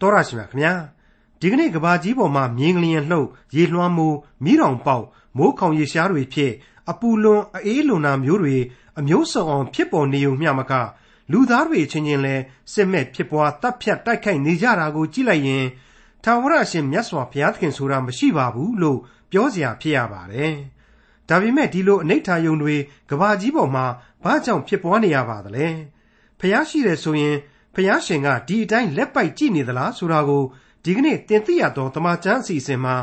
တော်ရရှိမြခင်ဗျာဒီကနေ့ကဘာကြီးပေါ်မှာမြင်းကလျင်လှုပ်ရေလွှမ်းမိုးမိတောင်ပေါက်မိုးခေါင်ရေရှားတွေဖြစ်အပူလွန်အေးလွန်နာမျိုးတွေအမျိုးစုံအောင်ဖြစ်ပေါ်နေုံမျှမကလူသားတွေချင်းချင်းလဲစစ်မဲ့ဖြစ်ပွားတပ်ဖြတ်တိုက်ခိုက်နေကြတာကိုကြည့်လိုက်ရင်ထာဝရရှင်မြတ်စွာဘုရားသခင်ဆိုတာမရှိပါဘူးလို့ပြောစရာဖြစ်ရပါတယ်။ဒါပေမဲ့ဒီလိုအနိဋ္ဌာယုံတွေကဘာကြီးပေါ်မှာဘာကြောင့်ဖြစ်ပွားနေရပါသလဲ။ဘုရားရှိတယ်ဆိုရင် ဘုရားရှင်ကဒီအတိုင်းလက်ပိုက်ကြည့်နေသလားဆိုတာကိုဒီကနေ့တင်ပြရသောတမန်ကျမ်းအစီအစဉ်မှာ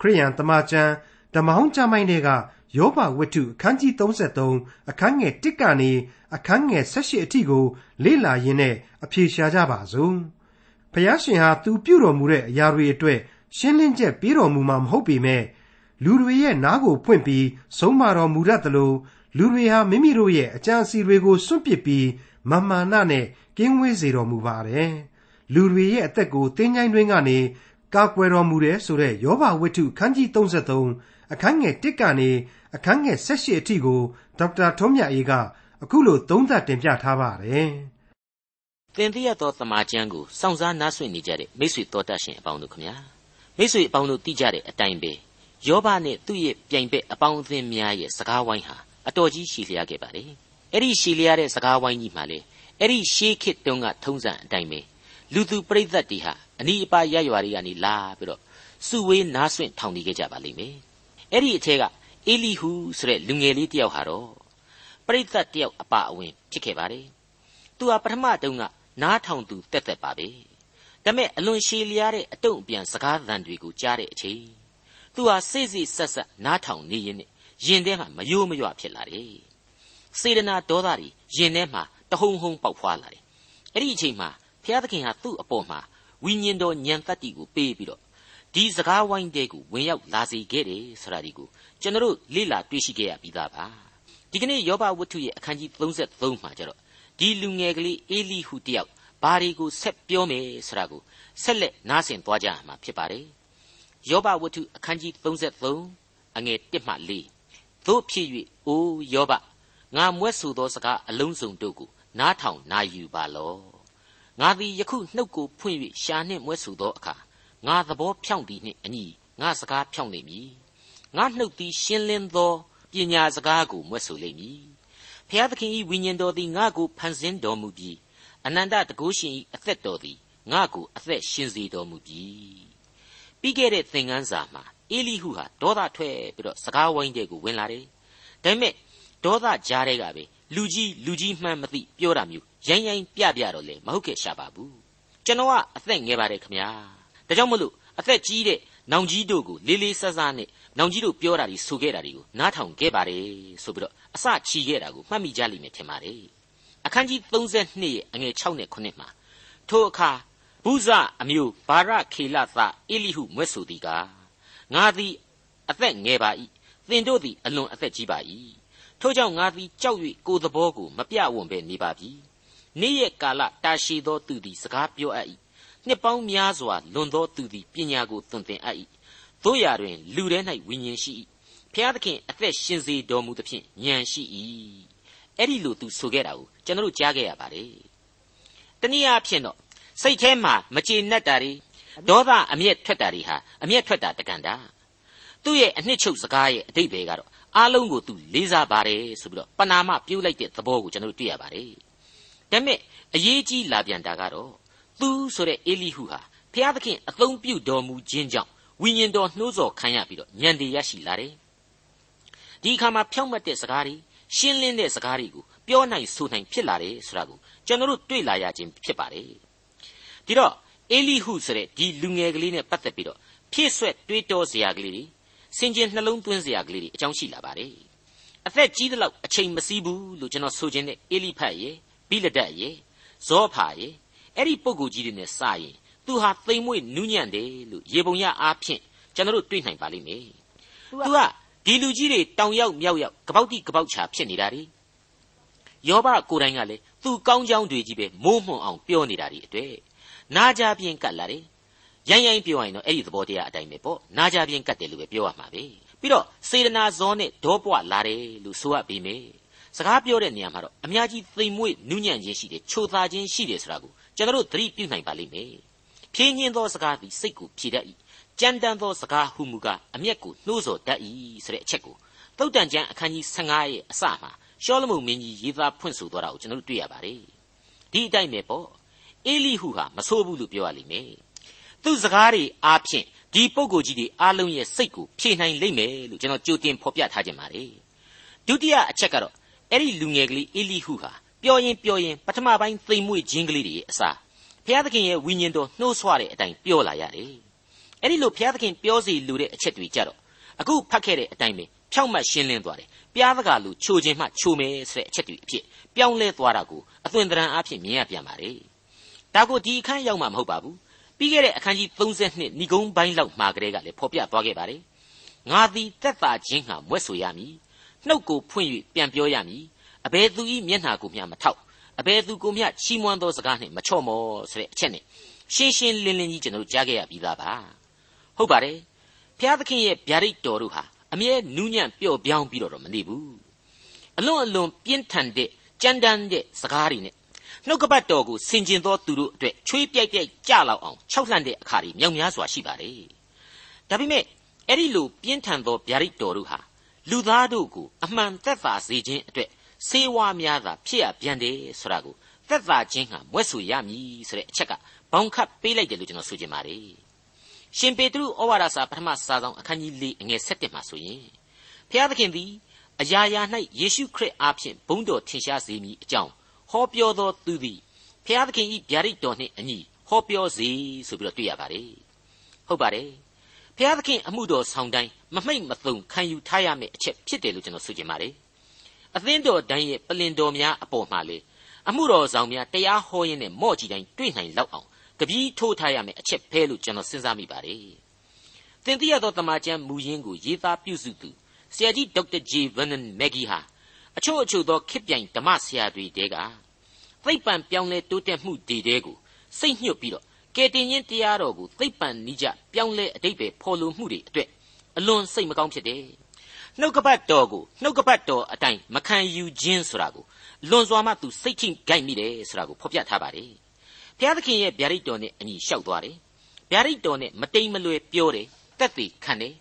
ခရိယန်တမန်ကျမ်းဓမ္မဟောင်းကျမ်းပိုင်းတွေကယောဘဝတ္ထုအခန်းကြီး33အခန်းငယ်1ကနေအခန်းငယ်18အထိကို လေ့လာရင်းနဲ့အဖြေရှာကြပါစို့။ဘုရားရှင်ဟာသူပြုတော်မူတဲ့အရာတွေအတွက်ရှင်းလင်းချက်ပေးတော်မူမှာမဟုတ်ပေမဲ့လူတွေရဲ့နားကိုဖွင့်ပြီးဆုံးမတော်မူတတ်သလို လူတွေဟာမိမိတို့ရဲ့အကြံအစီတွေကိုစွန့်ပစ်ပြီးမမာနနဲ့ကင်းဝေးစေတော်မူပါတယ်။လူတွေရဲ့အသက်ကိုတင်းကြိုင်းတွင်းကနေကာကွယ်တော်မူတယ်ဆိုတဲ့ယောဘဝတ္ထုခန်းကြီး33အခန်းငယ်1ကနေအခန်းငယ်18အထိကိုဒေါက်တာထွန်းမြတ်အေးကအခုလိုသုံးသပ်တင်ပြထားပါတယ်။သင်သိရသောသမာကျမ်းကိုစောင့်စားနားဆွင့်နေကြတဲ့မိတ်ဆွေတော်တတ်ရှင်အပေါင်းတို့ခမညာမိတ်ဆွေအပေါင်းတို့သိကြတဲ့အတိုင်းပဲယောဘနဲ့သူ့ရဲ့ပြိုင်ဘက်အပေါင်းအသင်းများရဲ့စကားဝိုင်းဟာ အတော်ကြီးရှည်လျားခဲ့ပါတယ်။အဲ့ဒီရှည်လျားတဲ့စကားဝိုင်းကြီးမှာလေအဲ့ဒီရှေးခေတ်တုန်းကထုံးစံအတိုင်းပဲလူသူပရိသတ်တွေဟာအနီးအပါးရရွာတွေကနေလာပြီးတော့စုဝေးနားဆွင့်ထောင်နေကြကြပါလိမ့်မယ်။အဲ့ဒီအထက်ကအေလိဟုဆိုတဲ့လူငယ်လေးတယောက်ဟာတော့ပရိသတ်တယောက်အပါအဝင်ဖြစ်ခဲ့ပါတယ်။သူဟာပထမတုန်းကနားထောင်သူတက်တက်ပါပဲ။ဒါပေမဲ့အလွန်ရှည်လျားတဲ့အတုံ့အပြန်စကားသံတွေကိုကြားတဲ့အချိန်သူဟာစိတ်စိတ်ဆက်ဆက်နားထောင်နေရင် ရင်ထဲမှာမယိုးမရွဖြစ်လာတယ်။စေတနာဒေါသတွေရင်ထဲမှာတဟုန်ဟုန်ပေါက်ဖွာလာတယ်။အဲ့ဒီအချိန်မှာဘုရားသခင်ဟာသူ့အပေါ်မှာဝိညာဉ်တော်ညံတတ္တိကိုပေးပြီးတော့ဒီစကားဝိုင်းတဲ့ကိုဝင်ရောက်လာစေခဲ့တယ်ဆိုတာဒီကိုကျွန်တော်လေ့လာတွေ့ရှိခဲ့ရပြီးသားပါဒီကနေ့ယောဘဝတ္ထုရဲ့အခန်းကြီး33မှာကျတော့ဒီလူငယ်ကလေးအေလိဟုတယောက်ဘာတွေကိုဆက်ပြောမယ်ဆိုတာကိုဆက်လက်နားဆင်သွားကြမှာဖြစ်ပါတယ်ယောဘဝတ္ထုအခန်းကြီး33အငယ်1မှ4 သို့ဖြစ်၍အိုးယောဘငါမွဲ့ဆိုသောစကားအလုံးစုံတို့ကိုနားထောင်နာယူပါလောငါသည်ယခုနှုတ်ကိုဖွင့်၍ရှာနှင့်မွဲ့ဆိုသောအခါငါသဘောဖြောင့်သည်နှင့်အညီငါစကားဖြောင့်လိမ့်မည်ငါနှုတ်သည်ရှင်းလင်းသောပညာစကားကိုမွဲ့ဆိုလိမ့်မည်ဖျားသခင်၏ဝိညာဉ်တော်သည်ငါကိုဖန်ဆင်းတော်မူပြီးအနန္တတကုရှင်၏အသက်တော်သည်ငါကိုအသက်ရှင်စေတော်မူပြီးပြီးခဲ့တဲ့သင်ခန်းစာမှာ အေလိဟုဟာဒေါသထွက်ပြီးတော့စကားဝိုင်းတဲ့ကိုဝင်လာတယ်ဒါပေမဲ့ဒေါသကြားတဲ့ကပဲလူကြီးလူကြီးမှန်းမသိပြောတာမျိုးရိုင်းရိုင်းပြပြတော့လေမဟုတ်ခဲ့ရှာပါဘူးကျွန်တော်ကအသက်ငယ်ပါတယ်ခမညာဒါကြောင့်မလို့အသက်ကြီးတဲ့နောင်ကြီးတို့ကိုလေးလေးဆဆနဲ့နောင်ကြီးတို့ပြောတာတွေဆိုခဲ့တာတွေကိုနားထောင်ခဲ့ပါတယ်ဆိုပြီးတော့အစချီခဲ့တာကိုမှတ်မိကြလိမ့်မယ်ထင်ပါတယ်အခန်းကြီး32ရဲ့အငယ်6နဲ့9မှာထိုအခါဘုဇအမျိုးဘာရခေလသအေလိဟုမွဲ့ဆိုသည်ကား ငါသည်အသက်ငယ်ပါ၏သင်တို့သည်အလွန်အသက်ကြီးပါ၏ထို့ကြောင့်ငါသည်ကြောက်၍ကိုယ်သဘောကိုမပြဝံ့ပဲနေပါပြီနေ့ရက်ကာလတာရှည်သောသူသည်စကားပြောအပ်၏နှစ်ပေါင်းများစွာလွန်သောသူသည်ပညာကိုသွန်သင်အပ်၏တို့ရာတွင်လူထဲ၌ဝိညာဉ်ရှိ၏ဖျားသခင်အသက်ရှင်စေတော်မူသဖြင့်ဉာဏ်ရှိ၏အဲ့ဒီလိုသူဆိုခဲ့တာကိုကျွန်တော်တို့ကြားခဲ့ရပါတယ်တနည်းအားဖြင့်တော့စိတ်ထဲမှာမကြေနပ်တာတွေ ဒေါသအမျက်ထွက်တာတွေဟာအမျက်ထွက်တာတကန်တာသူ့ရဲ့အနှစ်ချုပ်စကားရဲ့အတိတ်ပဲကတော့အားလုံးကိုသူလေးစားပါတယ်ဆိုပြီးတော့ပနာမပြုတ်လိုက်တဲ့သဘောကိုကျွန်တော်တို့တွေ့ရပါတယ်ဒါပေမဲ့အရေးကြီးလာပြန်တာကတော့သူဆိုတဲ့အေလိဟုဟာဖျားသခင်အသုံးပြုတော်မူခြင်းကြောင့်ဝိညာဉ်တော်နှိုးဆော်ခံရပြီးတော့ဉာဏ်တည်ရရှိလာတယ်ဒီအခါမှာဖြောင့်မတ်တဲ့စကားတွေရှင်းလင်းတဲ့စကားတွေကိုပြောနိုင်ဆိုနိုင်ဖြစ်လာတယ်ဆိုတာကိုကျွန်တော်တို့တွေ့လာရခြင်းဖြစ်ပါတယ်ဒီတော့ အေလိဟုဆိုတဲ့ဒီလူငယ်ကလေးနဲ့ပတ်သက်ပြီးတော့ဖြည့်ဆွက်တွေးတောစရာကလေးတွေစင်ကျင်နှလုံးသွင်းစရာကလေးတွေအကြောင်းရှိလာပါတယ်အသက်ကြီးသလောက်အချိန်မစည်းဘူးလို့ကျွန်တော်ဆိုခြင်းနဲ့အေလိဖတ်ရဲ့ဘိလဒတ်ရဲ့ဇောဖာရဲ့အဲ့ဒီပုံကိုကြီးတွေနဲ့စရင်သူဟာသိမ်မွေ့နူးညံ့တယ်လို့ရေပုံရအားဖြင့်ကျွန်တော်တို့တွေ့နိုင်ပါလိမ့်မယ်သူကဒီလူကြီးတွေတောင်ရောက်မြောက်ရောက်ကပောက်တိကပောက်ချာဖြစ်နေတာ ड़ी ယောဘကိုယ်တိုင်ကလည်းသူကောင်းကြောင်းတွေကြီးပဲမိုးမွှန်အောင်ပြောနေတာ ड़ी အတွေ့ နာကြပြင်းကတ်လာတယ်ရိုင်းရိုင်းပြောရင်တော့အဲ့ဒီသဘောတရားအတိုင်းပဲပေါ့နာကြပြင်းကတ်တယ်လို့ပဲပြောရမှာပဲပြီးတော့စေတနာဇောနဲ့ဒေါပွားလာတယ်လို့ဆိုရပေမယ်စကားပြောတဲ့နေရာမှာတော့အများကြီးသိမ်မွေ့နူးညံ့ခြင်းရှိတယ်ချိုသာခြင်းရှိတယ်ဆိုတာကိုကျွန်တော်တို့သတိပြုနိုင်ပါလိမ့်မယ်ဖြင်းညင်းသောစကားသည်စိတ်ကိုဖြည်တတ်၏ကြမ်းတမ်းသောစကားဟုမူကားအမျက်ကိုနှိုးဆော်တတ်၏ဆိုတဲ့အချက်ကိုသုတ်တန်ကျမ်းအခန်းကြီး15ရဲ့အစမှာရှောလမုန်မင်းကြီးရေးသားဖွင့်ဆိုသွားတာကိုကျွန်တော်တို့တွေ့ရပါတယ်ဒီအတိုင်းပဲပေါ့ အေလိဟုဟာမဆိုးဘူးလို့ပြောရလိမ့်မယ်သူစကားတွေအားဖြင့်ဒီပုံကိုယ်ကြီးတွေအားလုံးရဲ့စိတ်ကိုဖြေနိုင်လိမ့်မယ်လို့ကျွန်တော်ကြိုတင်ဖော်ပြထားခြင်းပါတယ်ဒုတိယအချက်ကတော့အဲ့ဒီလူငယ်ကလေးအေလိဟုဟာပြောရင်ပြောရင်ပထမပိုင်းသိမ်မွေ့ခြင်းကလေးတွေရဲ့အစားဘုရားသခင်ရဲ့ဝိညာဉ်တော်နှိုးဆွတဲ့အတိုင်းပြောလာရတယ်အဲ့ဒီလိုဘုရားသခင်ပြောစီလူတဲ့အချက်တွေကြတော့အခုဖတ်ခဲ့တဲ့အတိုင်းပဲဖြောင့်မတ်ရှင်းလင်းသွားတယ်ပြားတကာလူချိုခြင်းမှချိုမယ်ဆိုတဲ့အချက်တွေအဖြစ်ပြောင်းလဲသွားတာကိုအသွင်သဏ္ဍာန်အဖြစ်မြင်ရပြန်ပါတယ် ဒါကိုဒီအခန်းရောက်မှမဟုတ်ပါဘူးပြီးခဲ့တဲ့အခန်းကြီး32ဏိဂုံးပိုင်းလောက်မှာကလေးကလည်းဖော်ပြသွားခဲ့ပါတယ်ငါသည်တက်တာခြင်းဟာမွဲ့ဆိုရမည်နှုတ်ကိုဖွင့်၍ပြန်ပြောရမည်အဘယ်သူ၏မျက်နှာကိုမျှမထောက်အဘယ်သူကိုမျှချီးမွမ်းသောစကားနှင့်မချော့မော်ဆိုတဲ့အချက်နဲ့ရှင်းရှင်းလင်းလင်းကြီးကျွန်တော်ကြားခဲ့ရပြီးသားပါဟုတ်ပါတယ်ဖျားသခင်ရဲ့ဗျာဒိတ်တော်တို့ဟာအမြဲနူးညံ့ပျော့ပြောင်းပြီးတော့မနေဘူးအလွန်အလွန်ပြင်းထန်တဲ့ကြမ်းတမ်းတဲ့စကားတွေနဲ့ နှုတ်ကပတ်တော်ကိုဆင်ကျင်သောသူတို့အတွက်ချွေးပြိုက်ပြိုက်ကြလောက်အောင်ခြောက်လှန့်တဲ့အခါတွေမြောက်များစွာရှိပါတယ်ဒါပေမဲ့အဲ့ဒီလိုပြင်းထန်သောဗျာဒိတ်တော်တို့ဟာလူသားတို့ကိုအမှန်သက်သာစေခြင်းအတွက်ဆေးဝါးများသာဖြစ်ရပြန်တယ်ဆိုတာကိုသက်သာခြင်းဟာမွဲ့ဆိုရမည်ဆိုတဲ့အချက်ကဘောင်ခတ်ပေးလိုက်တယ်လို့ကျွန်တော်ဆိုချင်ပါတယ်ရှင်ပေတရုဩဝါဒစာပထမစာဆောင်အခန်းကြီး၄အငယ်7မှာဆိုရင်ဖျားသခင်သည်အရာရာ၌ယေရှုခရစ်အားဖြင့်ဘုန်းတော်ထင်ရှားစေမည်အကြောင်း ဟောပြောသောသူသည်ဖျားသခင်၏ဗျာဒိတ်တော်နှင့်အညီဟောပြောစေဆိုပြီးတော့တွေ့ရပါတယ်ဟုတ်ပါတယ်ဖျားသခင်အမှုတော်ဆောင်တိုင်းမမိတ်မသုံခံယူထားရမယ့်အချက်ဖြစ်တယ်လို့ကျွန်တော်ဆိုချင်ပါတယ်အသင်းတော်တိုင်းရဲ့ပလင်တော်များအပေါ်မှာလေအမှုတော်ဆောင်များတရားဟောရင်းနဲ့မော့ကြည့်တိုင်းတွေ့နိုင်လောက်အောင်ကပီးထိုးထားရမယ့်အချက်ဖဲလို့ကျွန်တော်စဉ်းစားမိပါတယ်သင်သိရသောတမန်ကျမ်းမူရင်းကိုရေးသားပြုစုသူဆရာကြီးဒေါက်တာဂျေဗန်နန်မက်ဂီဟာ အချို့အချို့သောခစ်ပြိုင်ဓမ္မဆရာတွေတဲကသိပ္ပံပြောင်းလဲတိုးတက်မှုတွေတဲကိုစိတ်ညှို့ပြီးတော့ကယ်တင်ရှင်တရားတော်ကိုသိပ္ပံနိကြပြောင်းလဲအတိတ်ပဲဖော်လို့မှုတွေအတွက်အလွန်စိတ်မကောင်းဖြစ်တယ်နှုတ်ကပတ်တော်ကိုနှုတ်ကပတ်တော်အတိုင်းမခံယူခြင်းဆိုတာကိုလွန်စွာမှသူစိတ်ချင်းကြိုက်မိတယ်ဆိုတာကိုဖော်ပြထားပါတယ်ဘုရားသခင်ရဲ့ဗျာဒိတ်တော်နဲ့အညီလျှောက်သွားတယ်ဗျာဒိတ်တော်နဲ့မတိမ်မလွယ်ပြောတယ်တက်သေးခံတယ်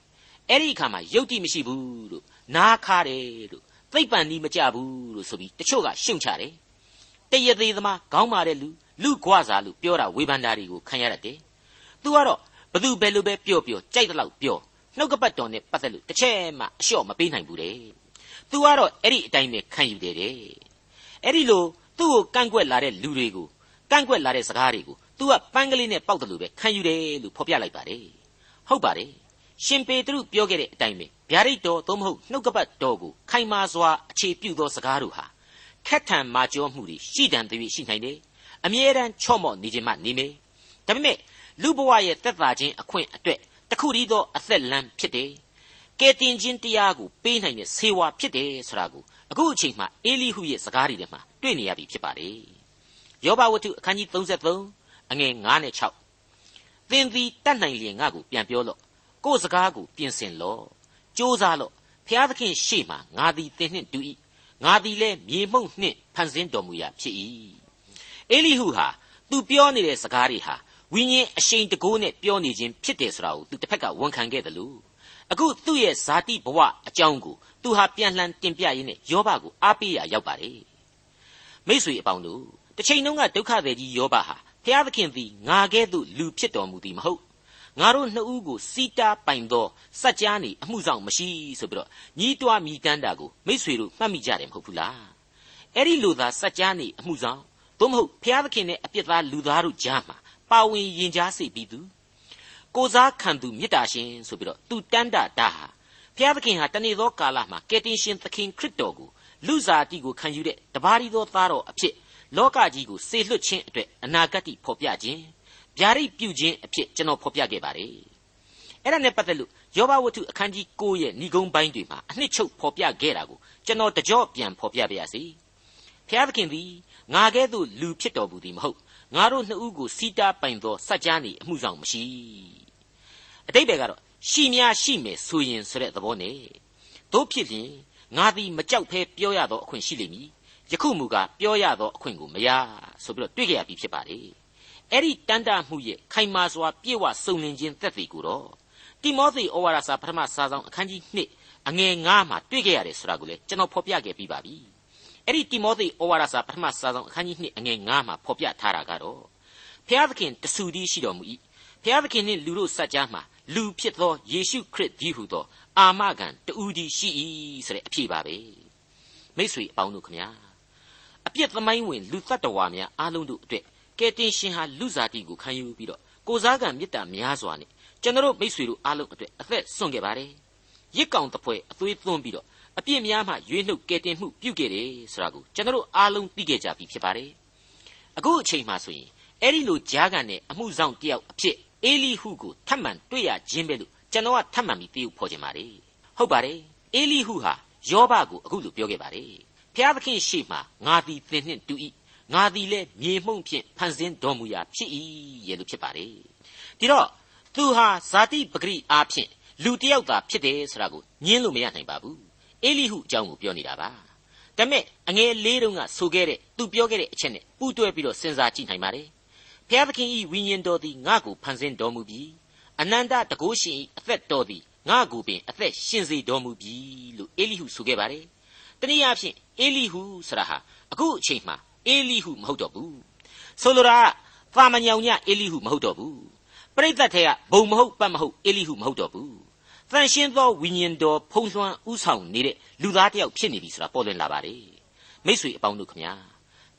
အဲ့ဒီအခါမှာယုတ်တိမရှိဘူးလို့နားခါတယ်လို့ သိပ္ပံနီးမကြဘူးလို့ဆိုပြီးတချို့ကရှုံချတယ်တရသေးသမားခေါင်းမာတဲ့လူလူကွာစားလို့ပြောတာဝေဖန်တာတွေကိုခံရတတ်တယ်သူကတော့ဘသူပဲလို့ပဲပြောပြောကြိုက်တဲ့လောက်ပြောနှုတ်ကပတ်တော်နဲ့ပတ်သက်လို့တစ်ချက်မှအလျှော့မပေးနိုင်ဘူးတဲ့သူကတော့အဲ့ဒီအတိုင်းပဲခံယူတယ်တဲ့အဲ့ဒီလိုသူ့ကိုကန့်ကွက်လာတဲ့လူတွေကိုကန့်ကွက်လာတဲ့စကားတွေကိုသူကပန်းကလေးနဲ့ပေါက်တယ်လို့ပဲခံယူတယ်လို့ဖော်ပြလိုက်ပါတယ်ဟုတ်ပါတယ် ရှင်ပေတရုပြောခဲ့တဲ့အတိုင်းပဲဗျာဒိတ်တော်သို့မဟုတ်နှုတ်ကပတ်တော်ကိုခိုင်မာစွာအခြေပြုသောစကားတို့ဟာခက်ထန်မာကျောမှုတွေရှိတန်သေးရှိနိုင်တယ်အမြဲတမ်းချော့မော့နေခြင်းမှနေမယ်ဒါပေမဲ့လူဘဝရဲ့တက်တာခြင်းအခွင့်အတွက်တခုတည်းသောအသက်လမ်းဖြစ်တယ်ကဲတင်ခြင်းတရားကိုပေးနိုင်တဲ့ဆေးဝါးဖြစ်တယ်ဆိုတာကိုအခုအချိန်မှအေလိဟုရဲ့စကားတွေထဲမှာတွေ့နေရပြီဖြစ်ပါတယ်ယောဘဝတ္ထုအခန်းကြီး33အငယ်9နဲ့6သင်သည်တတ်နိုင်လျင်ငါ့ကိုပြန်ပြောလော့ ကိုယ်စကားကိုပြင်ဆင်လော့ကြိုးစားလော့ဖျားသခင်ရှေ့မှာငါသည်သင်နှင့်တူ၏ငါသည်လည်းမြေမှုန့်နှင့်ဖန်ဆင်းတော်မူရာဖြစ်၏အေလိဟုဟာသူပြောနေတဲ့စကားတွေဟာဝိညာဉ်အရှိန်တကိုးနဲ့ပြောနေခြင်းဖြစ်တယ်ဆိုတာကိုသူတစ်ဖက်ကဝန်ခံခဲ့တယ်လို့အခုသူ့ရဲ့ဇာတိဘဝအကြောင်းကိုသူဟာပြန်လှန်တင်ပြရင်းနဲ့ယောဘကိုအားပေးရရောက်ပါတယ်မိษွေအပေါင်းတို့တစ်ချိန်လုံးကဒုက္ခသည်ကြီးယောဘဟာဖျားသခင်သည်ငါကဲ့သို့လူဖြစ်တော်မူသည်မဟုတ် ငါတို့နှစ်ဦးကိုစီတာပိုင်သောစัจ जा နေအမှုဆောင်မရှိဆိုပြီးတော့ညီးတွားမိတန်းတာကိုမိษွေတို့မှတ်မိကြတယ်မဟုတ်ဘူးလားအဲ့ဒီလိုသာစัจ जा နေအမှုဆောင်သို့မဟုတ်ဖျားသခင်နဲ့အပြစ်သားလူသားတို့ကြားမှာပါဝင်ရင်ကြားစေပြီးသူကိုစားခံသူမေတ္တာရှင်ဆိုပြီးတော့သူတန်တာတာဟာဘုရားသခင်ဟာတနေ့သောကာလမှာကယ်တင်ရှင်သခင်ခရစ်တော်ကိုလူစားတိကိုခံယူတဲ့တပါးရီသောသားတော်အဖြစ်လောကကြီးကိုစေလွှတ်ခြင်းအတွက်အနာဂတ်တိဖော်ပြခြင်း ဗျာဒိတ်ပြုခြင်းအဖြစ်ကျွန်တော်ဖော်ပြခဲ့ပါတယ်အဲ့ဒါနဲ့ပတ်သက်လို့ယောဘဝတ္ထုအခန်းကြီး9ရဲ့ဏိဂုံးပိုင်းတွေမှာအနှစ်ချုပ်ဖော်ပြခဲ့တာကိုကျွန်တော်တကြော့ပြန်ဖော်ပြပါရစေဘုရားသခင်သည်ငါကဲ့သို့လူဖြစ်တော်မူသည်မဟုတ်ငါတို့နှစ်ဦးကိုစီတာပိုင်သောစัจ जा နေအမှုဆောင်မရှိအတိတ်ဘယ်ကတော့ရှိများရှိမယ်ဆိုရင်ဆိုတဲ့သဘောနဲ့တို့ဖြစ်လျင်ငါသည်မကြောက်ဖဲပြောရသောအခွင့်ရှိလိမ့်မည်ယခုမူကားပြောရသောအခွင့်ကိုမရဆိုပြီးတော့တွေ့ကြရပြီဖြစ်ပါလေ အဲ့ဒီတန်တမှုရဲ့ခိုင်မာစွာပြည့်ဝစုံလင်ခြင်းသက်သေကိုတော့တိမောသေဩဝါဒစာပထမစာဆောင်အခန်းကြီး2အငယ်9မှာတွေ့ခဲ့ရတယ်ဆိုတာကိုလေကျွန်တော်ဖော်ပြခဲ့ပြီးပါပြီအဲ့ဒီတိမောသေဩဝါဒစာပထမစာဆောင်အခန်းကြီး2အငယ်9မှာဖော်ပြထားတာကတော့ဖျားသခင်တဆူတည်းရှိတော်မူ၏ဖျားသခင်နှင့်လူတို့စัจ जा မှာလူဖြစ်သောယေရှုခရစ်ကြီးဟူသောအာမခံတူဒီရှိ၏ဆိုတဲ့အဖြစ်ပါပဲမိษွေအပေါင်းတို့ခမညာအပြစ်သမိုင်းဝင်လူတ attva များအားလုံးတို့အတွက် ကယ်တင်ရှင်ဟာလူစားတီကိုခံယူပြီးတော့ကိုစားကံမေတ္တာများစွာနဲ့ကျွန်တော်မိษွေတို့အားလုံးအတွက်အသက်ဆွန့်ခဲ့ပါတယ်ရစ်ကောင်တပွဲအသွေးသွန်းပြီးတော့အပြစ်များမှရွေးနှုတ်ကယ်တင်မှုပြုခဲ့တယ်ဆိုတာကိုကျွန်တော်အားလုံးသိခဲ့ကြပြီဖြစ်ပါတယ်အခုအချိန်မှဆိုရင်အဲ့ဒီလိုကြားကန်တဲ့အမှုဆောင်တယောက်အဖြစ်အေလိဟုကိုထပ်မံတွေ့ရခြင်းပဲလို့ကျွန်တော်ကထပ်မံပြီးသိဖို့ဖော်ချင်ပါတယ်ဟုတ်ပါတယ်အေလိဟုဟာယောဘကိုအခုလိုပြောခဲ့ပါတယ်ဖျားသခင်ရှေ့မှာငါသည်သင်နှင့်တူ၏ ငါသည်လည်းမြေမှုန့်ဖြင့်ဖန်ဆင်းတော်မူရာဖြစ်၏ရဲ့လို့ဖြစ်ပါတယ်ဒီတော့သူဟာဇာတိပဂရိအားဖြင့်လူတယောက်သာဖြစ်တယ်ဆိုတာကိုညင်းလို့မရနိုင်ပါဘူးအေလိဟုအကြောင်းကိုပြောနေတာပါဒါပေမဲ့အငယ်လေးတုန်းကဆိုခဲ့တဲ့သူပြောခဲ့တဲ့အချက်နဲ့ပူးတွဲပြီးတော့စဉ်းစားကြည့်နိုင်ပါတယ်ဖျားသခင်ဤဝိညာဉ်တော်သည်ငါ့ကိုဖန်ဆင်းတော်မူပြီးအနန္တတကုရှင်ဤအသက်တော်သည်ငါ့ကိုပင်အသက်ရှင်စေတော်မူပြီလို့အေလိဟုဆိုခဲ့ပါတယ်တနည်းအားဖြင့်အေလိဟုဆိုတာဟာအခုအချိန်မှာ အေလိဟုမဟုတ်တော့ဘူးဆိုလိုတာကသာမညောင်ညအေလိဟုမဟုတ်တော့ဘူးပရိသတ်ထဲကဘုံမဟုတ်ပတ်မဟုတ်အေလိဟုမဟုတ်တော့ဘူးတန်ရှင်းသောဝိညာဉ်တော်ဖုံးလွှမ်းဥဆောင်နေတဲ့လူသားတစ်ယောက်ဖြစ်နေပြီဆိုတာပေါ်လွင်လာပါတယ်မိษွေအပေါင်းတို့ခမညာ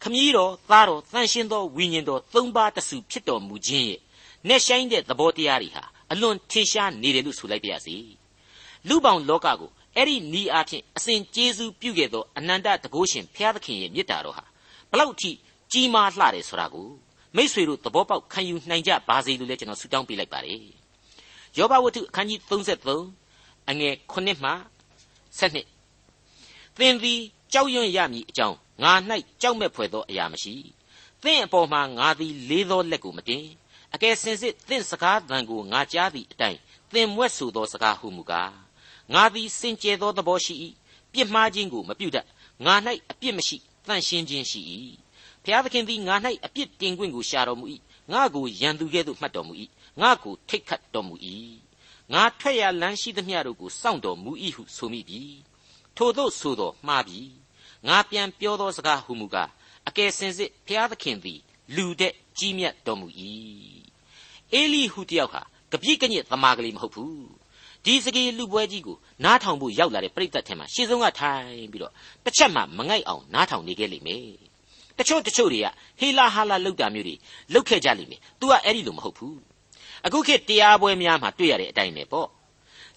ခမည်းတော်သားတော်တန်ရှင်းသောဝိညာဉ်တော်သုံးပါးတစုဖြစ်တော်မူခြင်းရဲ့နဲ့ဆိုင်တဲ့သဘောတရားတွေဟာအလွန်ထင်ရှားနေတယ်လို့ဆိုလိုက်ပါရစေလူပောင်လောကကိုအဲ့ဒီနီးအားဖြင့်အစဉ်ကျေးဇူးပြုခဲ့သောအနန္တတကုရှင်ဘုရားသခင်ရဲ့မေတ္တာတော်ဟာ ဘလောက်ထိကြီးမားလှတယ်ဆိုတာကိုမိษွေတို့သဘောပေါက်ခံယူနိုင်ကြပါစေလို့လည်းကျွန်တော်ဆုတောင်းပေးလိုက်ပါတယ်ယောဘဝတ္ထုအခန်းကြီး33အငယ်9မှ7သင်သည်ကြောက်ရွံ့ရမည်အကြောင်းငါ၌ကြောက်မဲ့ဖွယ်သောအရာမရှိသင်အပေါ်မှာငါသည်လေးသောလက်ကိုမတင်အကယ်စင်စစ်သင်စကားသံကိုငါကြားသည့်အတိုင်းသင်မွဲ့ဆိုသောစကားဟုမူကားငါသည်စင်ကြယ်သောသဘောရှိ၏ပြစ်မှားခြင်းကိုမပြုတတ်ငါ၌အပြစ်မရှိ တန့်ရှင်းခြင်းရှိ၏ဖျားသခင်သည်ငါ၌အပြစ်တင်ခွင့်ကိုရှာတော်မူ၏ငါကိုရန်သူကဲ့သို့မှတ်တော်မူ၏ငါကိုထိတ်ခတ်တော်မူ၏ငါထွက်ရလမ်းရှိသမျှတို့ကိုစောင့်တော်မူ၏ဟုဆိုမိပြီထို့သောဆိုတော်မှားပြီငါပြန်ပြောသောစကားဟုမူကားအကယ်စင်စစ်ဖျားသခင်သည် လူတဲ့ကြီးမြတ်တော်မူ၏အေလိဟုတယောက်ဟာကပြိကညစ်သမားကလေးမဟုတ်ဘူး ဒီစကေလူပွဲကြီးကိုနားထောင်ဖို့ရောက်လာတဲ့ပြိတ္တထဲမှာရှေ့ဆုံးကထိုင်ပြီးတော့တစ်ချက်မှမငိုက်အောင်နားထောင်နေခဲ့လိမ့်မယ်တချို့တချို့တွေကဟေလာဟာလာလောက်တာမျိုးတွေလောက်ခဲ့ကြလိမ့်မယ် तू ကအဲ့ဒီလိုမဟုတ်ဘူးအခုခေတ်တရားပွဲများမှာတွေ့ရတဲ့အတိုင်းပဲပေါ့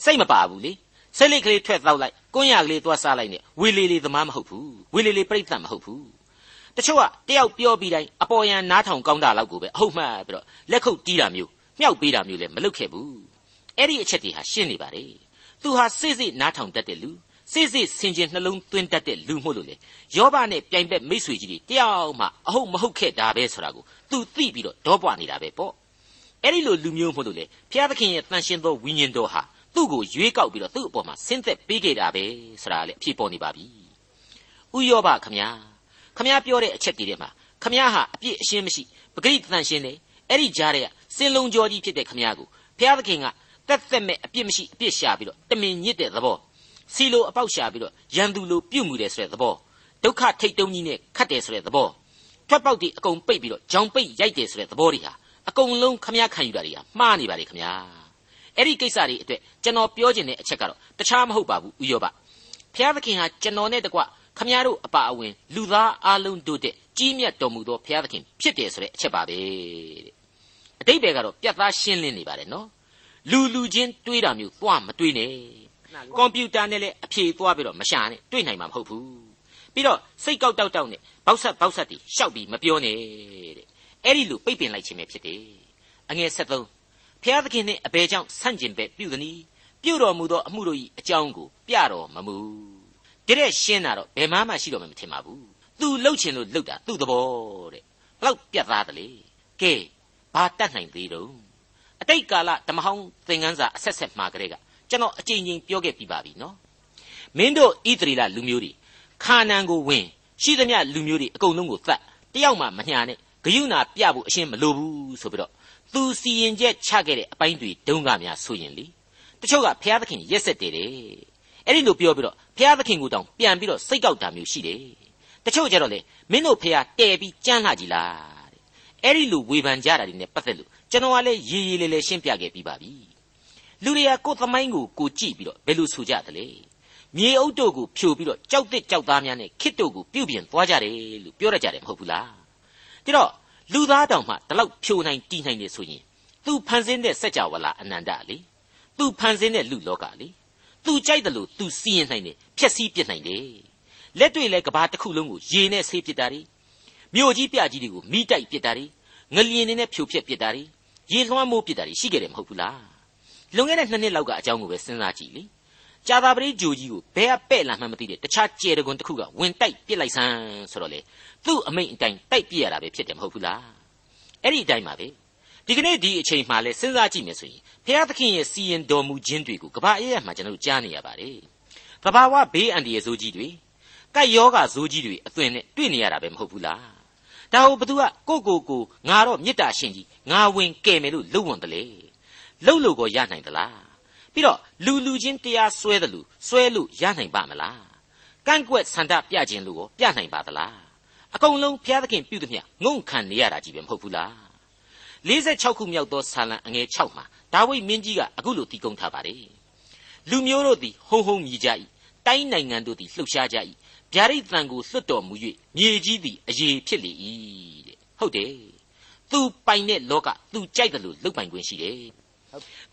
စိတ်မပါဘူးလေစိတ်လေးကလေးထွက်တော့လိုက်ကွန်းရကလေးသွားစားလိုက်နဲ့ဝေလီလီသမားမဟုတ်ဘူးဝေလီလီပြိတ္တမဟုတ်ဘူးတချို့ကတယောက်ပြောပြီးတိုင်းအပေါ်ယံနားထောင်ကောင်းတာလောက်ကိုပဲအဟုတ်မှတ်ပြီးတော့လက်ခုပ်တီးတာမျိုးမြှောက်ပေးတာမျိုးလည်းမလုပ်ခဲ့ဘူး အဲ့ဒီအချက်တွေဟာရှင်းနေပါလေသူဟာစိတ်စိတ်နားထောင်တတ်တဲ့လူစိတ်စိတ်ဆင်ခြင်နှလုံးသွင်းတတ်တဲ့လူမို့လို့လေယောဘနဲ့ပြိုင်ဘက်မိတ်ဆွေကြီးတွေတယောက်မှအဟုတ်မဟုတ်ခဲ့တာပဲဆိုတာကိုသူသိပြီးတော့ဒေါပွားနေတာပဲပေါ့အဲ့ဒီလိုလူမျိုးမို့လို့လေဘုရားသခင်ရဲ့တန်ရှင်သောဝိညာဉ်တော်ဟာသူ့ကိုရွေးကောက်ပြီးတော့သူ့အပေါ်မှာဆင်းသက်ပေးခဲ့တာပဲဆိုတာလေအဖြစ်ပေါ်နေပါပြီဥယောဘခမညာခမညာပြောတဲ့အချက်တွေထဲမှာခမညာဟာအပြစ်အရှင်းမရှိပဂရိတန်ရှင်းတယ်အဲ့ဒီကြားတဲ့ကစင်လုံးကြောကြီးဖြစ်တဲ့ခမညာကိုဘုရားသခင်က တက်သက်မဲ့အပြစ်မရှိအပြစ်ရှာပြီးတော့တမင်ညစ်တဲ့သဘောစီလိုအပေါက်ရှာပြီးတော့ရန်သူလိုပြုတ်မှုတယ်ဆိုတဲ့သဘောဒုက္ခထိတ်တုံးကြီးနဲ့ခတ်တယ်ဆိုတဲ့သဘောထွက်ပေါက်တွေအကုန်ပိတ်ပြီးတော့ဂျောင်ပိတ်ရိုက်တယ်ဆိုတဲ့သဘောတွေဟာအကုန်လုံးခမရခံယူတာတွေဟာမှားနေပါလေခမရအဲ့ဒီကိစ္စတွေအတွက်ကျွန်တော်ပြောချင်တဲ့အချက်ကတော့တခြားမဟုတ်ပါဘူးဥယောဘဖျားသခင်ဟာကျွန်တော်နဲ့တကွခမရတို့အပါအဝင်လူသားအလုံးတို့တဲ့ကြီးမြတ်တော်မူသောဖျားသခင်ဖြစ်တယ်ဆိုတဲ့အချက်ပါပဲတဲ့အတိတ်ဘယ်ကတော့ပြတ်သားရှင်းလင်းနေပါတယ်နော် လူလူချင်းတွေးတာမျိုးသွားမတွေးနဲ့ကွန်ပျူတာနဲ့လည်းအဖြေသွားပြီးတော့မရှာနဲ့တွေးနိုင်မှာမဟုတ်ဘူးပြီးတော့စိတ်ကောက်တောက်တောက်နဲ့ဘောက်ဆက်ဘောက်ဆက်တီရှောက်ပြီးမပြောနဲ့တဲ့အဲ့ဒီလိုပိတ်ပင်လိုက်ခြင်းပဲဖြစ်တယ်အငယ်73ဖျားသခင်နှင့်အဘယ်ကြောင့်ဆန့်ကျင်ဘက်ပြုသည်နီပြုတော်မူသောအမှုတို့၏အကြောင်းကိုပြတော်မမူတတဲ့ရှင်းတာတော့ဘယ်မှမှရှိတော့မှမထင်ပါဘူးသူလှုပ်ချင်လို့လှုပ်တာသူ့သဘောတဲ့ဘလောက်ပြတ်သားတယ်လေကဲဘာတတ်နိုင်သေးတော့ အတိတ်ကာလဓမ္မဟောင်းသင်ခန်းစာအဆက်ဆက်မှာကလေးကကျွန်တော်အကြိမ်ကြိမ်ပြောခဲ့ပြီးပါပြီနော်မင်းတို့ဣသရေလလူမျိုးတွေခါနန်ကိုဝင်ရှိသမျှလူမျိုးတွေအကုန်လုံးကိုသတ်တယောက်မှမညာနဲ့ဂယုဏပြဖို့အရှင်းမလိုဘူးဆိုပြီးတော့သူစီရင်ချက်ချခဲ့တဲ့အပိုင်းတွေတုံးကများဆိုရင်လေတချို့ကဘုရားသခင်ရက်ဆက်တယ်တဲ့အဲ့ဒီလိုပြောပြီးတော့ဘုရားသခင်ကိုတောင်ပြန်ပြီးတော့စိတ်ကောက်တာမျိုးရှိတယ်တချို့ကြတော့လေမင်းတို့ဖះတဲပြီးကြမ်းလာကြည်လားတဲ့အဲ့ဒီလိုဝေဖန်ကြတာတွေနဲ့ပတ်သက်လို့ ကျွန်တော်ကလည်းရေးရေးလေးလေးရှင်းပြခဲ့ပြီးပါပြီလူတွေကကိုယ်သမိုင်းကိုကိုကြည့်ပြီးတော့ဘယ်လိုဆိုကြသလဲမြေအုပ်တို့ကိုဖြိုပြီးတော့ကြောက်တစ်ကြောက်သားများနဲ့ခစ်တို့ကိုပြုတ်ပြင်သွားကြတယ်လို့ပြောရကြတယ်မဟုတ်ဘူးလားဒါတော့လူသားတောင်မှဒီလောက်ဖြိုနိုင်တီးနိုင်နေဆိုရင်သူဖန်ဆင်းတဲ့စัจ java လာအနန္တလေသူဖန်ဆင်းတဲ့လူလောကလေသူကြိုက်တယ်လို့သူစီရင်နိုင်တယ်ဖြက်စီးပြစ်နိုင်တယ်လက်တွေ့လဲကဘာတစ်ခုလုံးကိုရေနဲ့ဆေးပစ်တာတွေမြို့ကြီးပြကြီးတွေကိုမိတိုက်ပစ်တာတွေငလျင်တွေနဲ့ဖြိုဖျက်ပစ်တာတွေ ရေလွှမ်းမိုးပစ်တာတွေရှိခဲ့တယ်မဟုတ်ဘူးလားလွန်ခဲ့တဲ့နှစ်နှစ်လောက်ကအကြောင်းကိုပဲစဉ်းစားကြည့်လေကြာသာပတိဂျိုကြီးကိုဘဲကပဲ့လာမှမသိတဲ့တခြားကြဲတကွန်တစ်ခုကဝင်တိုက်ပစ်လိုက်စမ်းဆိုတော့လေသူ့အမိန့်အတိုင်းတိုက်ပြရတာပဲဖြစ်တယ်မဟုတ်ဘူးလားအဲ့ဒီအတိုင်းပါပဲဒီကနေ့ဒီအချိန်မှလည်းစဉ်းစားကြည့်မယ်ဆိုရင်ဘုရားသခင်ရဲ့စီရင်တော်မူခြင်းတွေကိုကဘာအရေးမှာကျွန်တော်တို့ကြားနေရပါတယ်။တဘာဝဘေးအန္တရာယ်ဆိုးကြီးတွေကပ်ယောဂဇိုးကြီးတွေအသွင်နဲ့တွေ့နေရတာပဲမဟုတ်ဘူးလား ဒါဟိုဘသူကကိုကိုကိုငါတော့မေတ္တာရှင်ကြီးငါဝင်ကဲမယ်လို့လုံဝန်တလေလှုပ်လို့ကိုရနိုင်သလားပြီးတော့လူလူချင်းတရားဆွဲတယ်လို့ဆွဲလို့ရနိုင်ပါမလားကန့်ကွက်ဆန္ဒပြခြင်းလို့ကိုပြနိုင်ပါသလားအကုန်လုံးဘုရားသခင်ပြုသမျှငုံခံနေရတာကြီးပဲမဟုတ်ဘူးလား46ခုမြောက်သောဆာလံအငယ်6မှာဒါဝိဒ်မင်းကြီးကအခုလိုတည်ကုံထားပါတယ်လူမျိုးတို့သည်ဟုံဟုံမြည်ကြ၏ တိုင်းနိုင်ငံတို့သည်လှုပ်ရှားကြ၏ဗျာဒိတ်တန်ကိုလွတ်တော်မူ၍မြေကြီးသည်အယေဖြစ်လေ၏တဲ့ဟုတ်တယ်သူပိုင်တဲ့လောကသူကြိုက်တယ်လို့လုတ်ပိုင်ခွင့်ရှိတယ်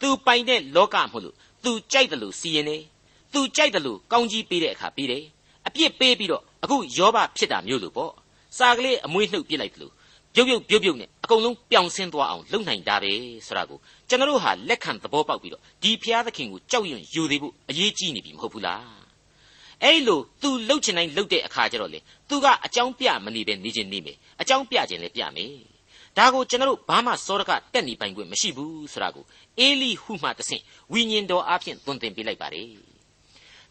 သူပိုင်တဲ့လောကမဟုတ်လို့သူကြိုက်တယ်လို့စီရင်တယ်သူကြိုက်တယ်လို့ကောင်းကြီးပေးတဲ့အခါပေးတယ်အပြစ်ပေးပြီးတော့အခုယောဘဖြစ်တာမျိုးလို့ပေါ့စာကလေးအမွေးနှုတ်ပြစ်လိုက်တယ်လို့ပြုတ်ပြုတ်ပြုတ်ပြုတ်နဲ့အကုန်လုံးပြောင်ဆင်းသွားအောင်လုပ်နိုင်တာပဲဆိုတာကိုကျွန်တော်တို့ဟာလက်ခံသဘောပေါက်ပြီးတော့ဒီဖျားသခင်ကိုကြောက်ရွံ့ယူသေးဖို့အရေးကြီးနေပြီမဟုတ်ဘူးလား အဲ့လို तू လှုပ်ချင်တိုင်းလှုပ်တဲ့အခါကျတော့လေ तू ကအကြောင်းပြမနေပဲနေခြင်းနေမယ်အကြောင်းပြခြင်းလည်းပြမယ်ဒါကိုကျွန်တော်တို့ဘာမှစောရကတက်နေပိုင်ခွင့်မရှိဘူးဆိုတာကိုအေလိဟုမှတဆင့်ဝိညာဉ်တော်အဖျင်သွန်သင်ပေးလိုက်ပါတယ်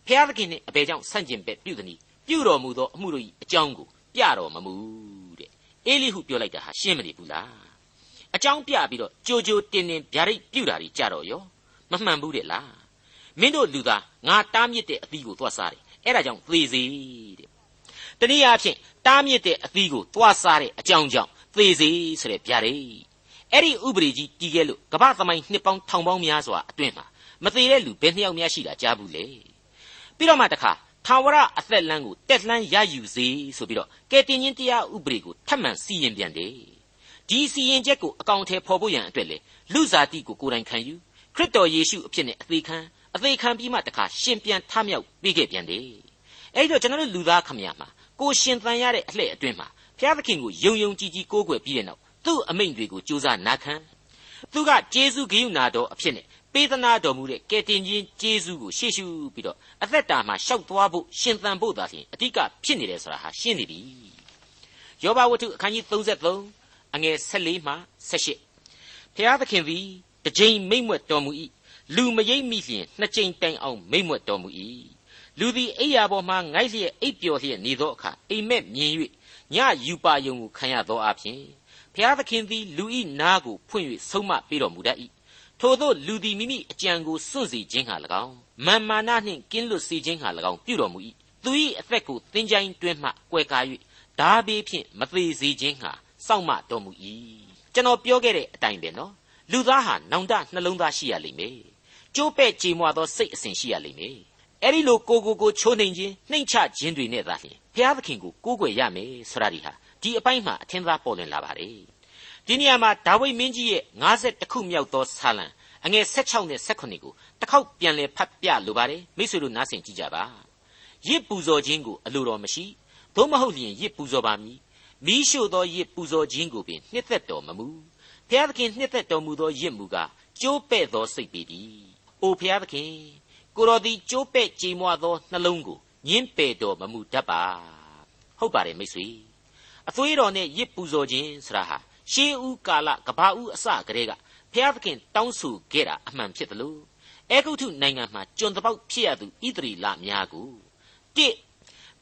ဖျားသခင်နှင့်အဘယ်ကြောင့်ဆန့်ကျင်ဘက်ပြုသည်။ပြုတော်မူသောအမှုတို့၏အကြောင်းကိုပြတော်မမူတဲ့အေလိဟုပြောလိုက်တာဟာရှင်းမနေဘူးလားအကြောင်းပြပြီးတော့ကြိုကြိုတင်တင်ဗျာဒိတ်ပြုတာတွေကြတော့ရောမမှန်ဘူးတဲ့လားမင်းတို့လူသားငါတားမြစ်တဲ့အသီးကိုသွားစားတယ် အဲ့ဒါကြောင့်သေစေတဲ့တနည်းအားဖြင့်တားမြစ်တဲ့အသီးကိုသွားစားတဲ့အကြောင်းကြောင့်သေစေဆိုတဲ့ဗျာဒိတ်အဲ့ဒီဥပဒေကြီးတည်ခဲ့လို့ကမ္ဘာသမိုင်းနှစ်ပေါင်းထောင်ပေါင်းများစွာအတွင်းမှာမသေးတဲ့လူဘယ်နှစ်ယောက်များရှိတာကြားဘူးလေပြီးတော့မှတခါထာဝရအသက်လမ်းကိုတက်လှမ်းရယူစေဆိုပြီးတော့ကဲတင်ချင်းတရားဥပဒေကိုထပ်မံစီရင်ပြန်တယ်ဒီစီရင်ချက်ကိုအကောင်အထည်ဖော်ဖို့ရန်အတွက်လေလူစားတိကိုကိုယ်တိုင်ခံယူခရစ်တော်ယေရှုအဖြစ်နဲ့အသေးခံ အသေးခံပြီးမှတခါရှင်ပြန်ထမြောက်ပြီးခဲ့ပြန်တယ်အဲ့တော့ကျွန်တော်တို့လူသားခမရမှာကိုရှင်သန်ရတဲ့အလှည့်အတွင်းမှာဘုရားသခင်ကိုယုံယုံကြည်ကြည်ကိုးကွယ်ပြီးတဲ့နောက်သူ့အမိန့်တွေကိုကြိုးစားနာခံသူကဂျေဇုဂိယုနာတော်အဖြစ်နဲ့ပေးသနာတော်မူတဲ့ကယ်တင်ခြင်းကျေးဇူးကိုရှေ့ရှုပြီးတော့အသက်တာမှာရှောက်သွားဖို့ရှင်သန်ဖို့သာလျှင်အဓိကဖြစ်နေတယ်ဆိုတာဟာရှင်းနေပြီယောဘဝတ္ထုအခန်းကြီး33အငယ်14မှ18ဖျားသခင်သည်တစ်ကြိမ်မိမ့်မွက်တော်မူ၏ လူမရိပ်မိလျင်နှစ်ကြိမ်တိုင်အောင်မိမ့်မွက်တော်မူ၏လူသည်အိယာပေါ်မှငိုက်လျက်အိပ်ပျော်လျက်နေသောအခါအိမ်မက်မြင်၍ညယူပါယုံကိုခံရသောအဖြစ်ဖျားသခင်သည်လူဤနာကိုဖွင့်၍ဆုံးမပေးတော်မူတတ်၏ထို့သောလူသည်မိမိအကြံကိုစွန့်စေခြင်းဟာ၎င်းမာမာနနှင့်ကင်းလွတ်စေခြင်းဟာ၎င်းပြုတော်မူ၏သူ၏အသက်ကိုသင်ချိုင်းတွင်မှကွယ်ကာ၍ဓာဘေးဖြင့်မသေးစေခြင်းဟာစောင့်မတော်မူ၏ကျွန်တော်ပြောခဲ့တဲ့အတိုင်းပဲနော်လူသားဟာနောင်တနှလုံးသားရှိရလိမ့်မယ် ကျိုးပဲ့ကြေမွသောစိတ်အစဉ်ရှိရလိမ့်မယ်အဲ့ဒီလိုကိုကိုကိုချိုးနှိမ်ခြင်းနှိမ်ချခြင်းတွေနဲ့သာလျှင်ဘုရားသခင်ကိုကိုးကွယ်ရမယ်ဆိုတာဒီဟာဒီအပိုင်းမှာအထင်သာပေါ်လွင်လာပါတယ်ဒီနေရာမှာဒါဝိဒ်မင်းကြီးရဲ့50ခုမြောက်သောဆာလံအငယ်16နဲ့18ကိုတစ်ခေါက်ပြန်လည်ဖတ်ပြလိုပါတယ်မိတ်ဆွေတို့နားဆင်ကြည့်ကြပါရစ်ပူဇော်ခြင်းကိုအလိုတော်မရှိသို့မဟုတ်လျင်ရစ်ပူဇော်ပါမည်မိရှို့သောရစ်ပူဇော်ခြင်းကိုပင်နှစ်သက်တော်မမူဖျားသခင်နှစ်သက်တော်မူသောရစ်မူကားကျိုးပဲ့သောစိတ်ပေတည်း အိုဖျားသခင်ကိုတော်သည်ကျိုးပဲ့ကြေမွသောနှလုံးကိုညင်းပယ်တော်မမူတတ်ပါဟုတ်ပါတယ်မိတ်ဆွေအသွေးတော်နဲ့ရစ်ပူဇော်ခြင်းဆရာဟာရှေးဦးကာလကဘာဦးအစကတည်းကဖျားသခင်တောင်းဆိုခဲ့တာအမှန်ဖြစ်တယ်လို့အဲဂုတ်ထုနိုင်ငံမှာကျွန်တပေါက်ဖြစ်ရသူဣသရီလများကိုတစ်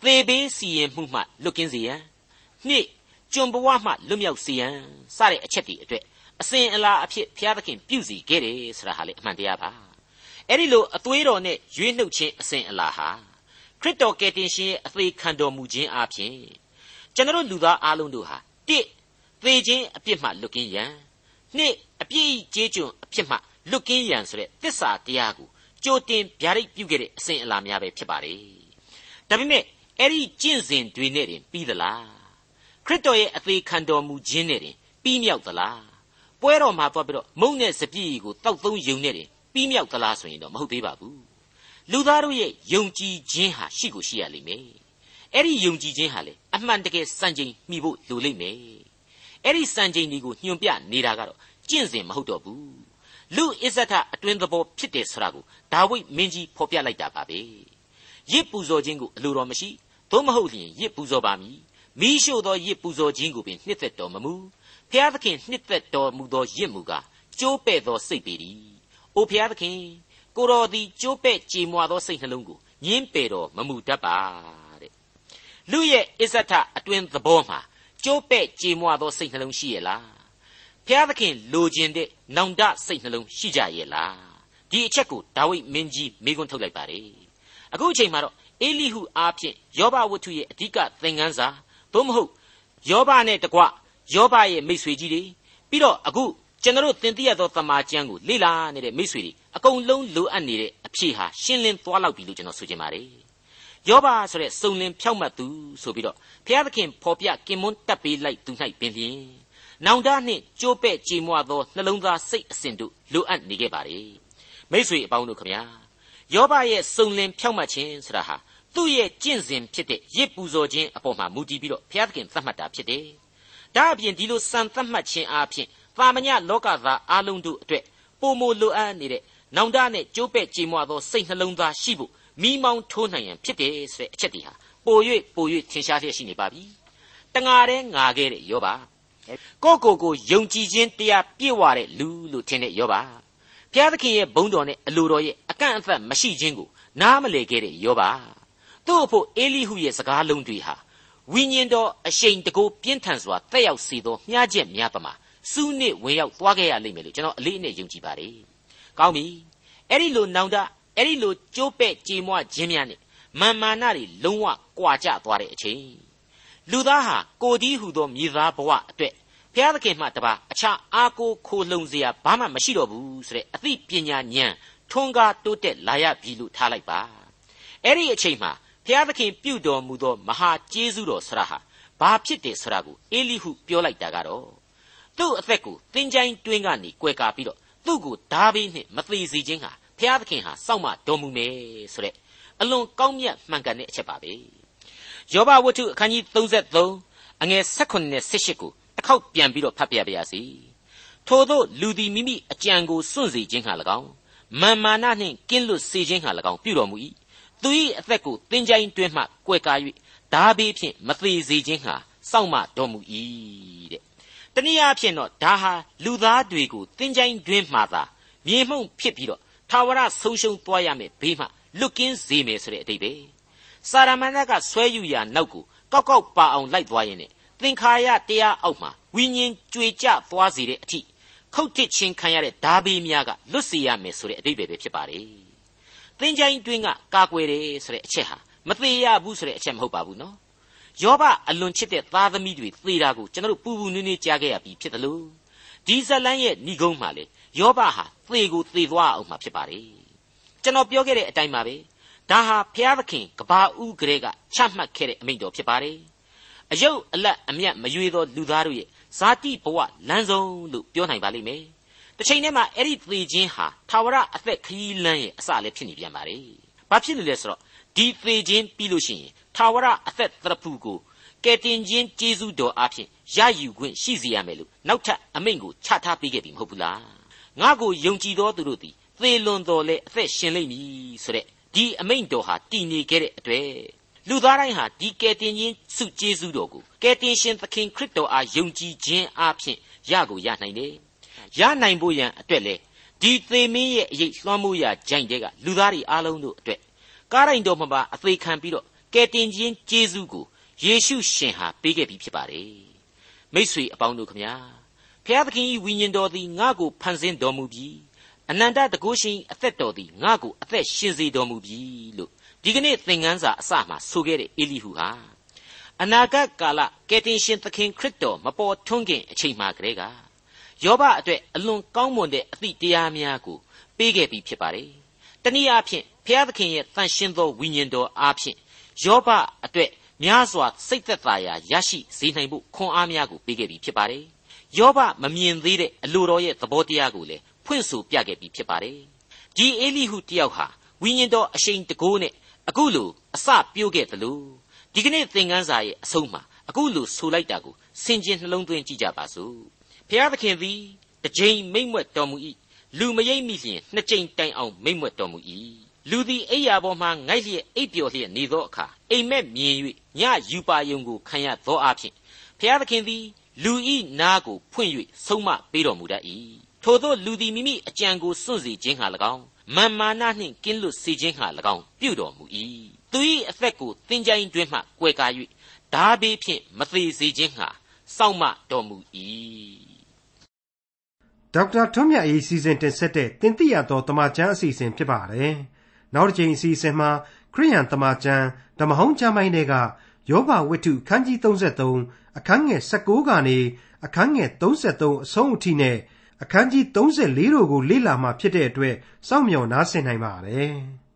သေဘေးစီရင်မှုမှလွတ်ကင်းစေရန်နှစ်ကျွန်ဘဝမှလွတ်မြောက်စေရန်စတဲ့အချက်တွေအတွက်အစဉ်အလာအဖြစ်ဘုရားသခင်ပြုစီခဲ့တယ်ဆိုတာဟာလေအမှန်တရားပါ အဲ့ဒီလိုအသွေးတော်နဲ့ရွေးနှုတ်ခြင်းအစဉ်အလာဟာခရစ်တော်ကယ်တင်ရှင်ရဲ့အသေးခံတော်မူခြင်းအပြင်ကျွန်တော်လူသားအလုံးတို့ဟာတစ်သေခြင်းအပြစ်မှလွတ်ကင်းရန်နှစ်အပြစ်ကြေးကျွန်အဖြစ်မှလွတ်ကင်းရန်ဆိုတဲ့သစ္စာတရားကိုကြိုတင်ဗျာဒိတ်ပြုခဲ့တဲ့အစဉ်အလာများပဲဖြစ်ပါတယ်ဒါပေမဲ့အဲ့ဒီကျင့်စဉ်တွေနဲ့တင်ပြီးသလားခရစ်တော်ရဲ့အသေးခံတော်မူခြင်းနဲ့တင်ပြီးမြောက်သလားပွဲတော်မှာသွားပြီးတော့မုံနဲ့စပြည့်ကိုတောက်သုံးယုံနဲ့တင် ပြီးမြောက်သလားဆိုရင်တော့မဟုတ်သေးပါဘူးလူသားတို့ရဲ့ယုံကြည်ခြင်းဟာရှိကိုရှိရလိမ့်မယ်အဲ့ဒီယုံကြည်ခြင်းဟာလေအမှန်တကယ်စံချိန်မှီဖို့လိုလိမ့်မယ်အဲ့ဒီစံချိန်ဒီကိုညွှန်ပြနေတာကတော့ကျင့်စဉ်မဟုတ်တော့ဘူးလူအစ္ဆထအတွင်းသဘောဖြစ်တယ်ဆိုတာကိုဒါဝိဒ်မင်းကြီးဖော်ပြလိုက်တာပါပဲရစ်ပူဇော်ခြင်းကိုအလိုတော်မရှိသို့မဟုတ်လျင်ရစ်ပူဇော်ပါမည်မိရှို့သောရစ်ပူဇော်ခြင်းကိုပင်နှစ်သက်တော်မမူဖျားသခင်နှစ်သက်တော်မူသောရစ်မူကားကျိုးပဲ့သောစိတ်ပေသည် အိုဖျားသခင်ကိုတော်သည်ကျိုးပဲ့ကြေမွာသောစိတ်နှလုံးကိုညင်းပယ်တော်မမူတတ်ပါတဲ့လူရဲ့အစ္ဆထအတွင်းသဘောမှာကျိုးပဲ့ကြေမွာသောစိတ်နှလုံးရှိရဲ့လားဖျားသခင်လိုချင်တဲ့နောင်တစိတ်နှလုံးရှိကြရဲ့လားဒီအချက်ကိုဒါဝိဒ်မင်းကြီးမေးခွန်းထုတ်လိုက်ပါတယ်အခုအချိန်မှာတော့အေလိဟုအားဖြင့်ယောဘဝတ္ထုရဲ့အဓိကသင်ခန်းစာသို့မဟုတ်ယောဘနဲ့တကွယောဘရဲ့မိတ်ဆွေကြီးတွေပြီးတော့အခု ကျွန်တော်သင်သိရသောတမန်ကျမ်းကိုလေ့လာနေတဲ့မိတ်ဆွေတွေအကုန်လုံးလိုအပ်နေတဲ့အဖြေဟာရှင်းလင်းသွားလောက်ပြီလို့ကျွန်တော်ဆိုချင်ပါတယ်ယောဘဆိုတဲ့စုံလင်ဖြောက်မှတ်သူဆိုပြီးတော့ဘုရားသခင်ဖော်ပြကင်မွန်းတက်ပေးလိုက်သူ၌ပင်လျင်နောင်တနှင့်ကြိုးပဲ့ကြေမွသောနှလုံးသားစိတ်အစဉ်တို့လိုအပ်နေခဲ့ပါတယ်မိษွေအပေါင်းတို့ခမညာယောဘရဲ့စုံလင်ဖြောက်မှတ်ခြင်းဆိုတာဟာသူ့ရဲ့ကျင့်စဉ်ဖြစ်တဲ့ရစ်ပူဇော်ခြင်းအပေါ်မှာမူတည်ပြီးတော့ဘုရားသခင်သတ်မှတ်တာဖြစ်တယ်ဒါအပြင်ဒီလိုစံသတ်မှတ်ခြင်းအပြင် သာမညလောကသားအလုံးတို့အတွက်ပုံမလိုအပ်နေတဲ့နောင်တနဲ့ကြိုးပဲ့ကြေမွသောစိတ်နှလုံးသားရှိဖို့မိမောင်းထိုးနိုင်ရန်ဖြစ်တယ်ဆိုတဲ့အချက်တွေဟာပို၍ပို၍ထင်ရှားလျက်ရှိနေပါပြီတငါတဲ့ငါခဲ့တဲ့ယောပါကိုကိုကိုယုံကြည်ခြင်းတရားပြည့်ဝတဲ့လူလို့ထင်တဲ့ယောပါဘုရားသခင်ရဲ့ဘုန်းတော်နဲ့အလိုတော်ရဲ့အကန့်အသတ်မရှိခြင်းကိုနားမလည်ခဲ့တဲ့ယောပါသူ့အဖို့အေလိဟုရဲ့စကားလုံးတွေဟာဝိညာဉ်တော်အရှိန်တကိုးပြင်းထန်စွာတက်ရောက်စေသောမြားချက်များပမာ စူးနစ်ဝင်ရောက်သွားခဲ့ရလိမ့်မယ်လို့ကျွန်တော်အလေးအနက်ယုံကြည်ပါတယ်။ကောင်းပြီ။အဲ့ဒီလိုနောင်တအဲ့ဒီလိုကြိုးပဲ့ကြေမွခြင်းများနဲ့မာမာနတွေလုံးဝကွာကျသွားတဲ့အချိန်လူသားဟာကိုဒီဟုသောမြေသားဘဝအတွက်ဘုရားသခင်မှတပါအခြားအားကိုးခိုလုံစရာဘာမှမရှိတော့ဘူးဆိုတဲ့အသိပညာဉာဏ်ထွန်းကားတိုးတက်လာရပြီလို့ထားလိုက်ပါအဲ့ဒီအချိန်မှာဘုရားသခင်ပြုတော်မူသောမဟာကျေးဇူးတော်ဆရာဟာဘာဖြစ်တယ်ဆိုတာကိုအေလိဟုပြောလိုက်တာကတော့ သူ့အသက်ကိုတင်းကြိုင်းတွင်းကနေကွယ်ကာပြီးတော့သူ့ကိုဓာဘေးနဲ့မသေးစေခြင်းဟာဘုရားသခင်ဟာစောင့်မတော်မူမယ်ဆိုတဲ့အလွန်ကောင်းမြတ်မှန်ကန်တဲ့အချက်ပါပဲယောဘဝတ္ထုအခန်းကြီး33အငယ်16နဲ့18ကိုတစ်ခေါက်ပြန်ပြီးတော့ဖတ်ပြပါရစေထို့သောလူသည်မိမိအကြံကိုစွန့်စေခြင်းဟာ၎င်းမာမာနနှင့်ကင်းလွတ်စေခြင်းဟာ၎င်းပြုတော်မူ၏သူ၏အသက်ကိုတင်းကြိုင်းတွင်းမှကွယ်ကာ၍ဓာဘေးဖြင့်မသေးစေခြင်းဟာစောင့်မတော်မူ၏တဲ့ တနည်းအားဖြင့်တော့ဒါဟာလူသားတွေကိုတင်းကြိုင်းတွင်းမှသာမြေမှုန့်ဖြစ်ပြီးတော့ထာဝရဆုံးရှုံးသွားရမယ်ဘေးမှလွတ်ကင်းစေမယ်ဆိုတဲ့အတိတ်ပဲစာရမဏေကဆွဲယူရာနောက်ကိုကောက်ကောက်ပါအောင်လိုက်သွားရင်သင်္ခါရတရားအောက်မှာဝိညာဉ်ကြွေကြသွားစေတဲ့အထိခုတ်တစ်ချင်းခံရတဲ့ဓာဘေးများကလွတ်စေရမယ်ဆိုတဲ့အတိတ်ပဲဖြစ်ပါတယ်သင်္ချိုင်းတွင်းကကာကွယ်တယ်ဆိုတဲ့အချက်ဟာမသေးရဘူးဆိုတဲ့အချက်မဟုတ်ပါဘူးနော် ယောဘအလွန်ချစ်တဲ့သားသမီးတွေသေတာကိုကျွန်တော်တို့ပူပူနွေးနွေးကြားခဲ့ရပြီးဖြစ်တယ်လို့ဒီဇလန်းရဲ့ဏိဂုံးမှာလေယောဘဟာသေကိုသေသွားအောင်မှာဖြစ်ပါတယ်ကျွန်တော်ပြောခဲ့တဲ့အတိုင်းပါပဲဒါဟာဘုရားသခင်ကဘာဦးကလေးကချမှတ်ခဲ့တဲ့အမိန့်တော်ဖြစ်ပါတယ်အယုတ်အလတ်အမြတ်မရွေသောလူသားတို့ရဲ့ဇာတိဘဝလမ်းဆုံးလို့ပြောနိုင်ပါလိမ့်မယ်တစ်ချိန်တည်းမှာအဲ့ဒီသေခြင်းဟာထာဝရအသက်ခရီးလမ်းရဲ့အစလည်းဖြစ်နေပြန်ပါလေဘာဖြစ်လို့လဲဆိုတော့ဒီသေခြင်းပြီးလို့ရှိရင် ထာဝရအသက်သရဖူကိုကယ်တင်ခြင်းကျေးဇူးတော်အဖြစ်ရယူခွင့်ရှိစေရမယ်လို့နောက်ထပ်အမိန့်ကိုချထားပေးခဲ့ပြီမဟုတ်ဘူးလားငါကိုယုံကြည်သောသူတို့သည်သေလွန်တော်လဲအသက်ရှင်လိမ့်မည်ဆိုတဲ့ဒီအမိန့်တော်ဟာတည်နေခဲ့တဲ့အတွက်လူသားတိုင်းဟာဒီကယ်တင်ခြင်းစုကျေးဇူးတော်ကိုကယ်တင်ရှင်သခင်ခရစ်တော်အားယုံကြည်ခြင်းအပြင်ရကိုရနိုင်တယ်ရနိုင်ဖို့ရန်အတွက်လေဒီသေမင်းရဲ့အရေးလွှမ်းမိုးရာဂျိုင်တဲ့ကလူသားတွေအားလုံးတို့အတွက်ကားရိုင်တော်မှာပါအသေးခံပြီးတော့ ကယ်တင်ခြင်းကျေးဇူးကိုယေရှုရှင်ဟာပေးခဲ့ပြီးဖြစ်ပါတယ်မိษွေအပေါင်းတို့ခမညာဖျားသခင်၏ဝိညာဉ်တော်သည်ငါ့ကိုဖန်ဆင်းတော်မူပြီးအနန္တတကုရှင်အသက်တော်သည်ငါ့ကိုအသက်ရှင်စေတော်မူပြီလို့ဒီကနေ့သင်ခန်းစာအစမှာဆိုခဲ့တဲ့အေလိဟုဟာအနာဂတ်ကာလကယ်တင်ရှင်သခင်ခရစ်တော်မပေါ်ထွန်းခင်အချိန်မှကတည်းကယောဘအတွက်အလွန်ကောင်းမွန်တဲ့အသည့်တရားများကိုပေးခဲ့ပြီးဖြစ်ပါတယ်။တနည်းအားဖြင့်ဖျားသခင်ရဲ့တန်ရှင်းသောဝိညာဉ်တော်အားဖြင့် ယောဘအတွက်များစွာစိတ်သက်သာရာရရှိစေနိုင်ဖို့ခွန်အားများကိုပေးခဲ့ပြီးဖြစ်ပါတယ်။ယောဘမမြင်သေးတဲ့အလိုတော်ရဲ့သဘောတရားကိုလည်းဖွင့်ဆိုပြခဲ့ပြီးဖြစ်ပါတယ်။ဒီအေလိဟုတယောက်ဟာဝိညာဉ်တော်အရှိန်တကိုးနဲ့အခုလိုအစပြိုးခဲ့သလိုဒီကနေ့သင်ခန်းစာရဲ့အဆုံးမှာအခုလိုဆိုလိုက်တာကိုဆင်ခြင်နှလုံးသွင်းကြည့်ကြပါစို့ဖျားသခင်သည်တစ်ကြိမ်မိမ့်မွက်တော်မူ၏လူမရိပ်မိလျင်နှစ်ကြိမ်တိုင်အောင်မိမ့်မွက်တော်မူ၏ လူသည်အိယာပေါ်မှငိုက်လျက်အိပ်ပျော်လျက်နေသောအခါအိမ်မက်မြင်၍ညယူပါယုံကိုခံရသောအဖြစ်ဖျားသခင်သည် လူဤနာကိုဖွင့်၍ဆုံးမပေးတော်မူတတ်၏ထို့သောလူသည်မိမိအကြံကိုစွန့်စေခြင်းဟာ၎င်းမာမာနနှင့်ကင်းလွတ်စေခြင်းဟာ၎င်းပြုတော်မူ၏သူ၏အသက်ကိုသင်ကြိုင်းတွင်မှကွယ်ကာ၍ဓာဘေးဖြင့်မသေးစေခြင်းဟာစောင့်မတော်မူ၏ဒေါက်တာထွန်းမြတ်အေးစီစဉ်တင်ဆက်တဲ့တင်ပြရသောတမချန်းအစီအစဉ်ဖြစ်ပါတယ် နောက်တစ်ချိန်အစီအစဉ်မှာခရိယန်တမချန်းဓမ္မဟောင်းကျမ်းပိုင်းတွေကယောဘဝတ္ထုခန်းကြီး33အခန်းငယ်16ကနေအခန်းငယ်33အဆုံးအထိနဲ့အခန်းကြီး34တို့ကိုလေ့လာမှဖြစ်တဲ့အတွက်စောင့်မျှော်နားဆင်နိုင်ပါတယ်။